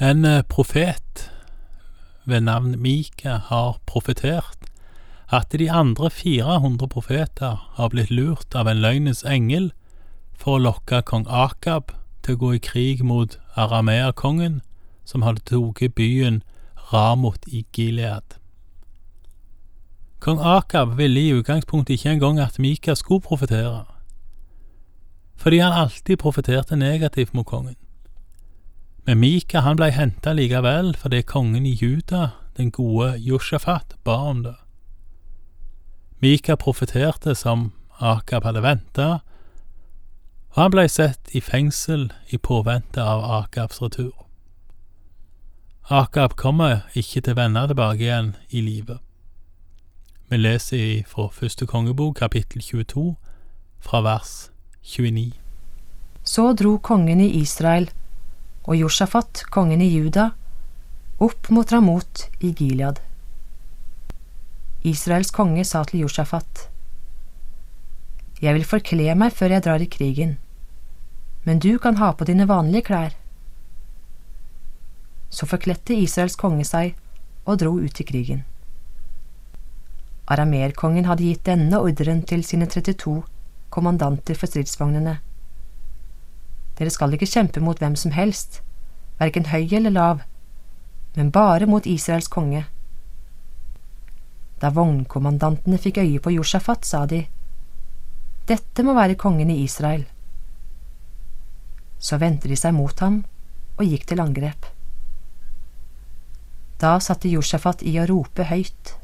En eh, profet ved navn Mika har profetert at de andre 400 profeter har blitt lurt av en løgnens engel for å lokke kong Akab til å gå i krig mot arameerkongen, som hadde tatt byen Ramot i Gilead. Kong Akab ville i utgangspunktet ikke engang at Mika skulle profetere, fordi han alltid profeterte negativt mot kongen. Men Mika han blei henta likevel fordi kongen i Juda, den gode Josjafat, ba om det. Mika profeterte som Akab hadde venta, og han blei sett i fengsel i påvente av Akabs retur. Akab kommer ikke til å vende tilbake igjen i livet. Vi leser fra første kongebok, kapittel 22, fra vers 29. Så dro kongen i Israel og Josjafat, kongen i Juda, opp mot Ramot i Gilead. Israels konge sa til Josjafat, Jeg vil forkle meg før jeg drar i krigen, men du kan ha på dine vanlige klær. Så forkledte Israels konge seg og dro ut i krigen. Aramerkongen hadde gitt denne ordren til sine 32 kommandanter for stridsvognene. Dere skal ikke kjempe mot hvem som helst, verken høy eller lav, men bare mot Israels konge. Da vognkommandantene fikk øye på Josjafat, sa de, Dette må være kongen i Israel. Så vendte de seg mot ham og gikk til angrep. Da satte Josjafat i å rope høyt.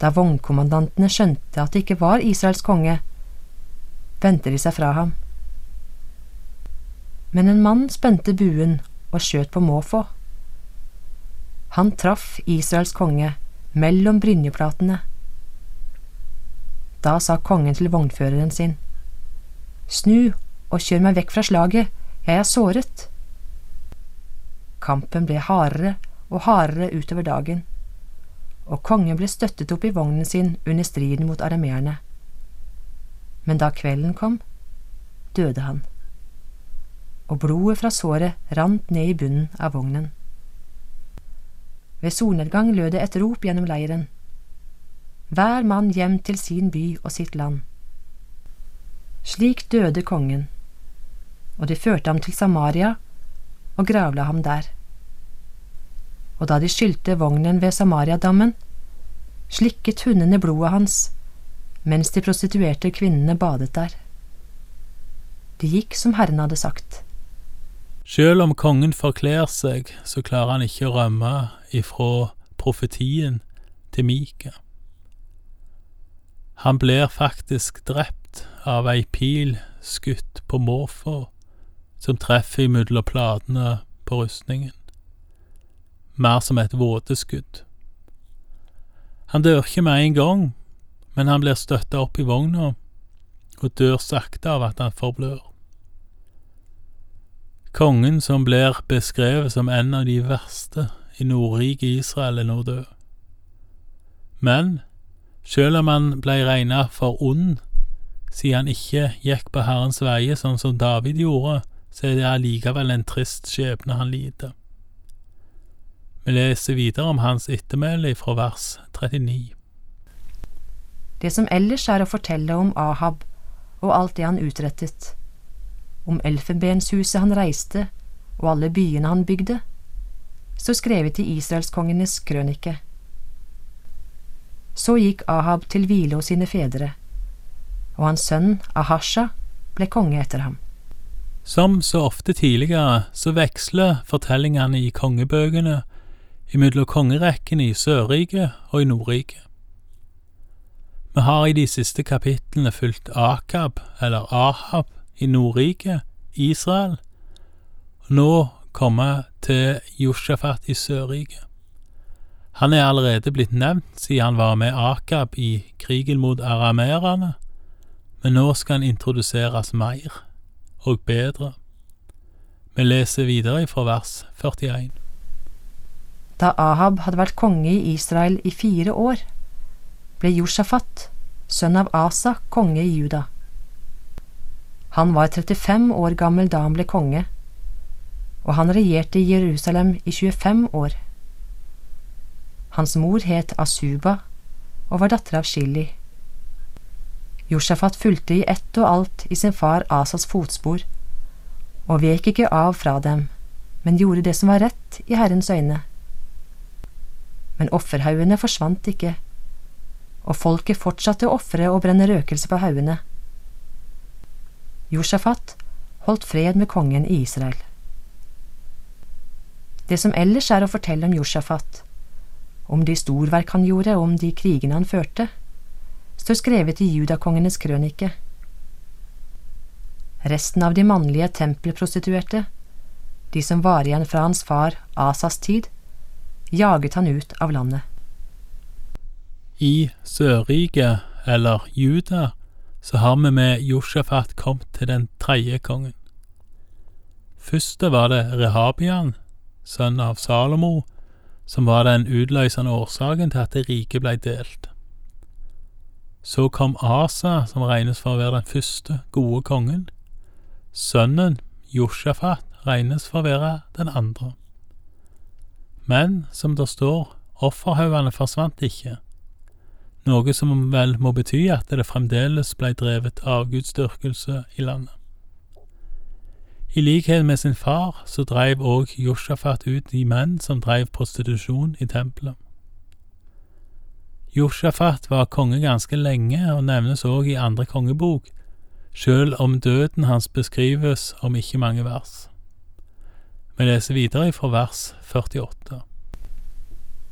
Da vognkommandantene skjønte at det ikke var Israels konge, vendte de seg fra ham. Men en mann spente buen og skjøt på måfå. Han traff Israels konge mellom brynjeplatene. Da sa kongen til vognføreren sin, Snu og kjør meg vekk fra slaget, jeg er såret. Kampen ble hardere og hardere utover dagen og kongen ble støttet opp i vognen sin under striden mot arameerne. Men da kvelden kom, døde han, og blodet fra såret rant ned i bunnen av vognen. Ved solnedgang lød det et rop gjennom leiren. Hver mann hjem til sin by og sitt land. Slik døde kongen, og de førte ham til Samaria og gravla ham der og da de skylte vognen ved Samariadammen, slikket hundene blodet hans mens de prostituerte kvinnene badet der. Det gikk som Herren hadde sagt. Sjøl om kongen forkler seg, så klarer han ikke å rømme ifra profetien til Mika. Han blir faktisk drept av ei pil skutt på måfå som treffer imellom platene på rustningen mer som et vådeskudd. Han dør ikke med en gang, men han blir støtta opp i vogna og dør sakte av at han forblør. Kongen som blir beskrevet som en av de verste i Nordrike Israel, er nå død. Men selv om han ble regnet for ond, siden han ikke gikk på Herrens veier sånn som David gjorde, så er det allikevel en trist skjebne han lider. Vi leser videre om hans ettermæle fra vers 39. Det som ellers er å fortelle om Ahab og alt det han utrettet, om elfenbenshuset han reiste og alle byene han bygde, så skrevet i israelskongenes krønike. Så gikk Ahab til hvile hos sine fedre, og hans sønn Ahasha ble konge etter ham. Som så ofte tidligere så veksler fortellingene i kongebøkene imellom kongerekkene i Sørriket og i Nordriket. Vi har i de siste kapitlene fulgt Akab, eller Ahab, i Nordriket, Israel, nå kommer til Josjafat i Sørriket. Han er allerede blitt nevnt siden han var med Akab i krigen mot arameerne, men nå skal han introduseres mer og bedre. Vi leser videre fra vers 41 da Ahab hadde vært konge i Israel i fire år, ble Josjafat, sønn av Asa, konge i Juda. Han var 35 år gammel da han ble konge, og han regjerte i Jerusalem i 25 år. Hans mor het Asuba og var datter av Shili. Josjafat fulgte i ett og alt i sin far Asas fotspor, og vek ikke av fra dem, men gjorde det som var rett i Herrens øyne. Men offerhaugene forsvant ikke, og folket fortsatte å ofre og brenne røkelse på haugene. Josjafat holdt fred med kongen i Israel. Det som ellers er å fortelle om Josjafat, om de storverk han gjorde og om de krigene han førte, står skrevet i judakongenes krønike. Resten av de mannlige tempelprostituerte, de som var igjen fra hans far Asas tid, jaget han ut av landet. I Sørriket, eller Juda, så har vi med Josjafat kommet til den tredje kongen. Første var det Rehabian, sønn av Salomo, som var den utløsende årsaken til at det riket ble delt. Så kom Asa, som regnes for å være den første gode kongen. Sønnen, Josjafat, regnes for å være den andre. Men, som det står, offerhaugene forsvant ikke noe som vel må bety at det fremdeles ble drevet avgudsdyrkelse i landet. I likhet med sin far så dreiv òg Josjafat ut de menn som dreiv prostitusjon i tempelet. Josjafat var konge ganske lenge og nevnes òg i andre kongebok, sjøl om døden hans beskrives om ikke mange vers. Vi leser videre fra vers 48.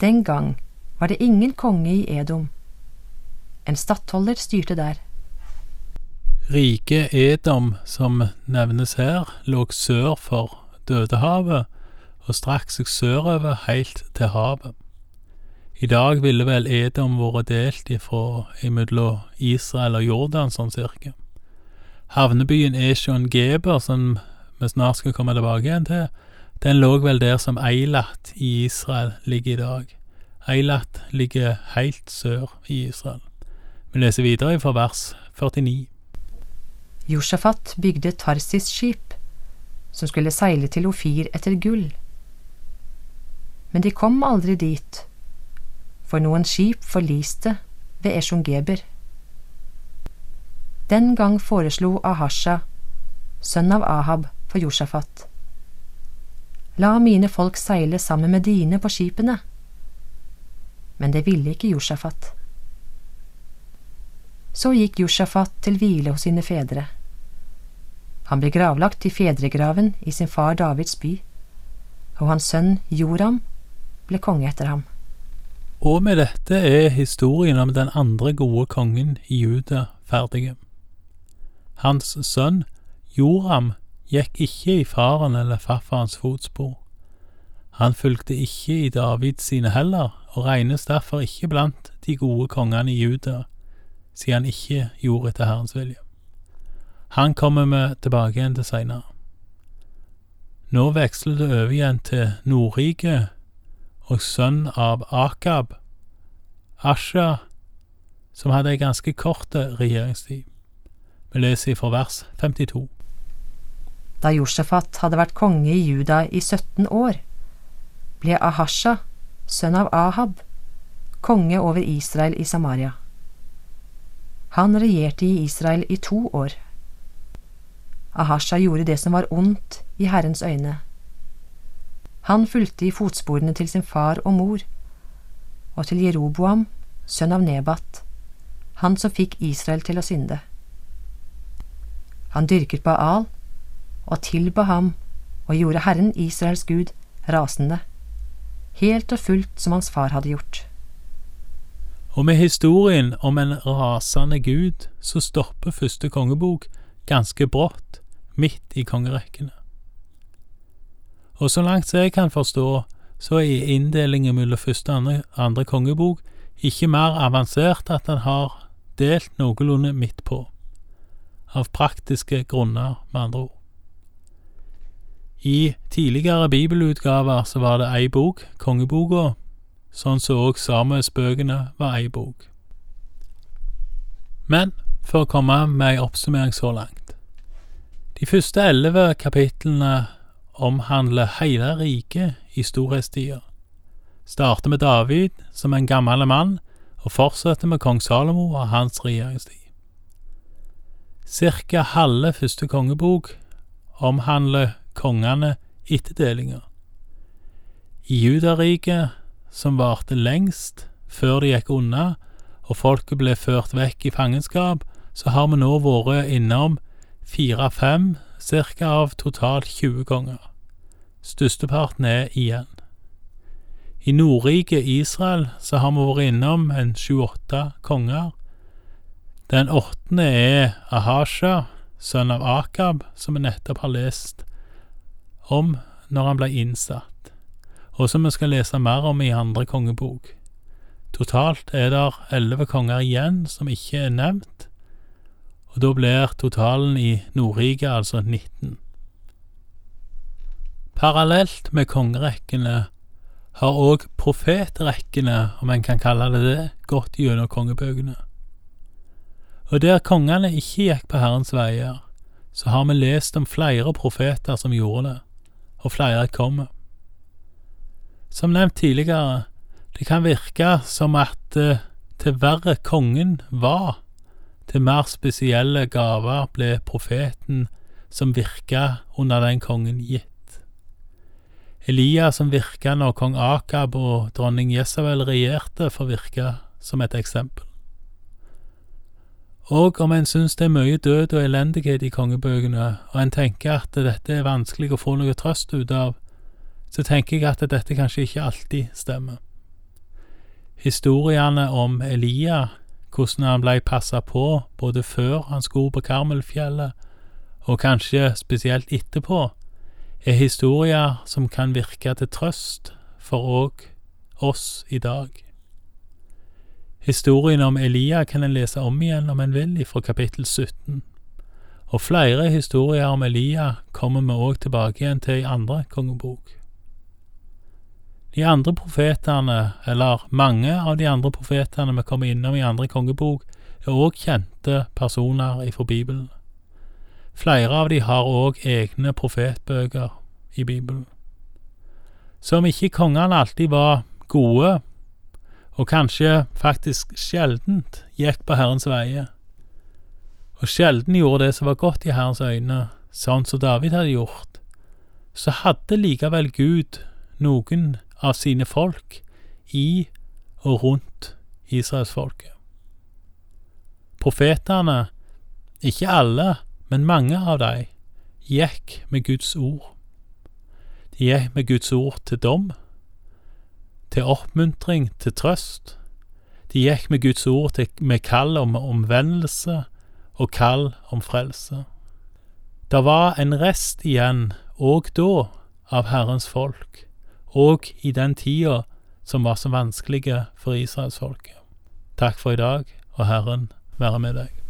Den gang var det ingen konge i Edom, en stattholder styrte der. Riket Edom, som nevnes her, lå sør for Dødehavet og strakk seg sørover helt til havet. I dag ville vel Edom vært delt ifra imellom Israel og Jordan, sånn cirka. Havnebyen Eshon Geber, som vi snart skal komme tilbake igjen til, den lå vel der som Eilat i Israel ligger i dag. Eilat ligger helt sør i Israel. Vi leser videre fra vers 49. Josjafat bygde Tarsis-skip, som skulle seile til Ofir etter gull. Men de kom aldri dit, for noen skip forliste ved Eshungeber. Den gang foreslo Ahasha, sønn av Ahab, for Josjafat. La mine folk seile sammen med dine på skipene. Men det ville ikke Josjafat. Så gikk Josjafat til hvile hos sine fedre. Han ble gravlagt i fedregraven i sin far Davids by, og hans sønn Joram ble konge etter ham. Og med dette er historien om den andre gode kongen i Juda ferdig. Hans sønn Joram gikk ikke i faren eller farfarens fotspor. Han fulgte ikke i Davids sine heller, og regnes derfor ikke blant de gode kongene i Juda, siden han ikke gjorde etter Herrens vilje. Han kommer vi tilbake igjen til seinere. Nå veksler det over igjen til Nordrike og sønn av Akab, Asha, som hadde ei ganske kort regjeringstid. Vi leser fra vers 52. Da Josjafat hadde vært konge i Juda i 17 år, ble Ahasha, sønn av Ahab, konge over Israel i Samaria. Han regjerte i Israel i to år. Ahasha gjorde det som var ondt i Herrens øyne. Han fulgte i fotsporene til sin far og mor, og til Jeroboam, sønn av Nebat, han som fikk Israel til å synde. Han dyrket Baal og tilba ham og gjorde Herren Israels Gud rasende, helt og fullt som hans far hadde gjort. Og med historien om en rasende gud så stopper første kongebok ganske brått, midt i kongerekkene. Og så langt jeg kan forstå, så er inndelingen mellom første og andre, andre kongebok ikke mer avansert at den har delt noenlunde midt på, av praktiske grunner, med andre ord. I tidligere bibelutgaver så var det ei bok, kongeboka, sånn som òg samespøkene var ei bok. Men for å komme med ei oppsummering så langt. De første elleve kapitlene omhandler hele riket i storhetstida. Starter med David som en gammel mann, og fortsetter med kong Salomo og hans regjeringstid. Cirka halve første kongebok omhandler kongene etter delinga. I Judariket, som varte lengst før det gikk unna og folket ble ført vekk i fangenskap, så har vi nå vært innom fire-fem cirka av totalt 20 konger. Størsteparten er igjen. I Nordriket Israel så har vi vært innom en sju-åtte konger. Den åttende er Ahasha, sønn av Akab, som vi nettopp har lest om når han ble innsatt, og som vi skal lese mer om i andre kongebok. Totalt er det elleve konger igjen som ikke er nevnt, og da blir totalen i Nordriket altså 19. Parallelt med kongerekkene har òg profetrekkene, om en kan kalle det det, gått gjennom kongebøkene. Og der kongene ikke gikk på Herrens veier, så har vi lest om flere profeter som gjorde det, og flere kommer. Som nevnt tidligere, det kan virke som at eh, til verre kongen var, til mer spesielle gaver ble profeten som virka under den kongen gitt. Elia som virka når kong Akab og dronning Jesabel regjerte, får virke som et eksempel. Og om en syns det er mye død og elendighet i kongebøkene, og en tenker at dette er vanskelig å få noe trøst ut av, så tenker jeg at dette kanskje ikke alltid stemmer. Historiene om Elia hvordan han blei passa på både før han skulle på Karmelfjellet, og kanskje spesielt etterpå, er historier som kan virke til trøst for òg oss i dag. Historien om Elia kan en lese om igjen om en vil, fra kapittel 17, og flere historier om Elia kommer vi òg tilbake igjen til i andre kongebok. De andre profetene, eller mange av de andre profetene vi kommer innom i andre kongebok, er òg kjente personer ifra Bibelen. Flere av de har òg egne profetbøker i Bibelen. Så om ikke kongene alltid var gode, og kanskje faktisk sjeldent gikk på Herrens veier, og sjelden gjorde det som var godt i Herrens øyne, sånn som David hadde gjort, så hadde likevel Gud noen av sine folk i og rundt israelsfolket. Profetene, ikke alle, men mange av dem, gikk med Guds ord. De gikk med Guds ord til dom, til oppmuntring, til trøst. De gikk med Guds ord til, med kall om omvendelse og kall om frelse. Det var en rest igjen, òg da, av Herrens folk og i den tida som var så vanskelige for israelsfolket. Takk for i dag, og Herren være med deg.